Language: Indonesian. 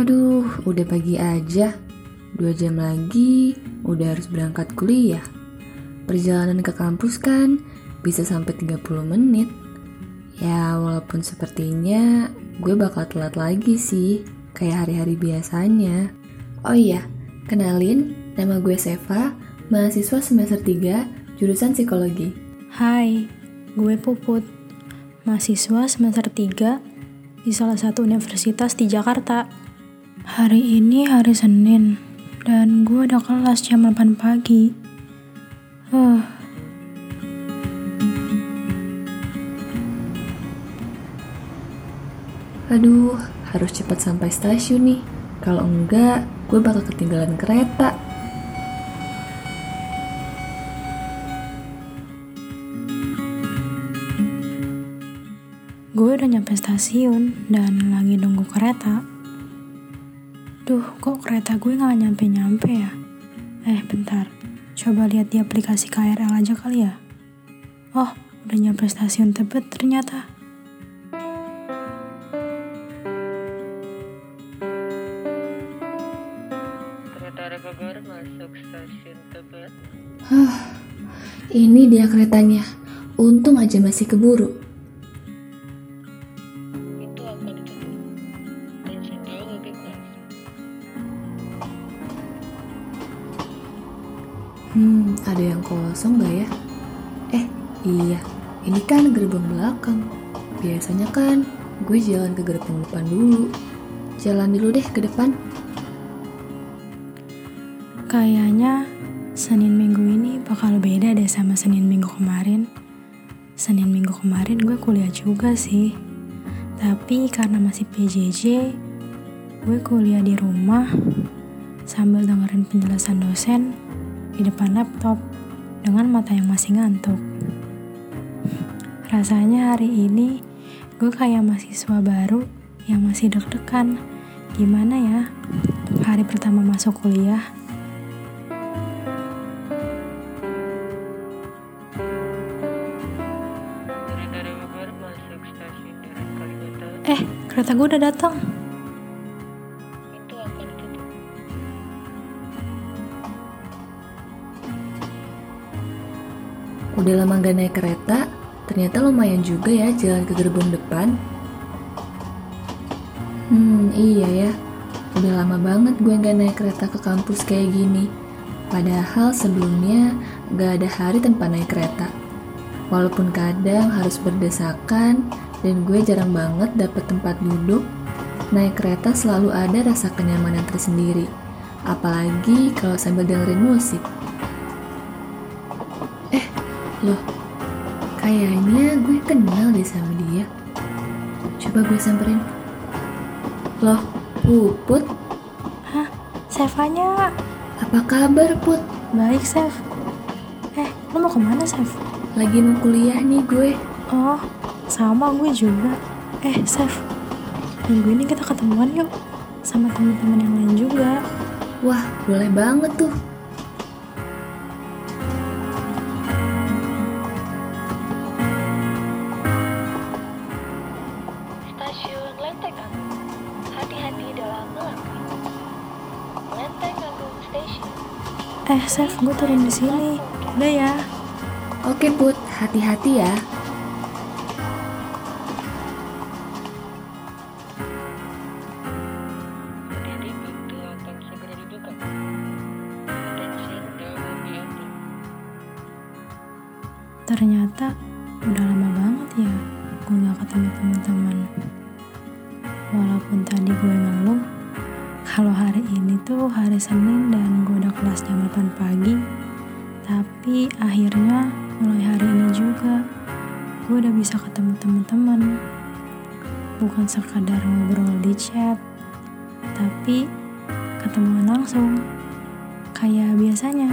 Aduh, udah pagi aja. Dua jam lagi, udah harus berangkat kuliah. Perjalanan ke kampus kan bisa sampai 30 menit. Ya, walaupun sepertinya gue bakal telat lagi sih, kayak hari-hari biasanya. Oh iya, kenalin, nama gue Seva, mahasiswa semester 3, jurusan psikologi. Hai, gue Puput, mahasiswa semester 3 di salah satu universitas di Jakarta. Hari ini hari Senin, dan gue udah kelas jam 8 pagi. Huh. Aduh, harus cepat sampai stasiun nih. Kalau enggak, gue bakal ketinggalan kereta. Gue udah nyampe stasiun dan lagi nunggu kereta. Duh, kok kereta gue gak nyampe-nyampe ya? Eh, bentar. Coba lihat di aplikasi KRL aja kali ya. Oh, udah nyampe stasiun Tebet ternyata. Kereta Bogor masuk stasiun Tebet. Hah, ini dia keretanya. Untung aja masih keburu. Hmm, ada yang kosong gak ya? Eh, iya. Ini kan gerbang belakang. Biasanya kan gue jalan ke gerbang depan dulu. Jalan dulu deh ke depan. Kayaknya Senin minggu ini bakal beda deh sama Senin minggu kemarin. Senin minggu kemarin gue kuliah juga sih. Tapi karena masih PJJ, gue kuliah di rumah sambil dengerin penjelasan dosen di depan laptop dengan mata yang masih ngantuk. Rasanya hari ini gue kayak mahasiswa baru yang masih deg-degan. Gimana ya hari pertama masuk kuliah? Eh, kereta gue udah datang. Udah lama gak naik kereta, ternyata lumayan juga ya jalan ke gerbang depan. Hmm, iya ya. Udah lama banget gue gak naik kereta ke kampus kayak gini. Padahal sebelumnya gak ada hari tanpa naik kereta. Walaupun kadang harus berdesakan dan gue jarang banget dapet tempat duduk, naik kereta selalu ada rasa kenyamanan tersendiri. Apalagi kalau sambil dengerin musik. Loh, kayaknya gue kenal deh sama dia. Coba gue samperin. Loh, Puput, Hah? Sevanya apa kabar Put? baik, Sev. Eh, lu mau ke mana, Sev? Lagi mau kuliah nih gue. Oh, sama gue juga. Eh, Sev. Minggu ini kita ketemuan yuk. Sama teman-teman yang lain juga. Wah, boleh banget tuh. Eh, Sev, gue turun di sini. Udah ya. Oke Put, hati-hati ya. Ternyata udah lama banget ya gue gak ketemu teman-teman. Walaupun tadi gue ngeluh kalau hari ini tuh hari Senin dan gue udah kelas jam 8 pagi, tapi akhirnya mulai hari ini juga gue udah bisa ketemu teman-teman. Bukan sekadar ngobrol di chat, tapi ketemuan langsung kayak biasanya.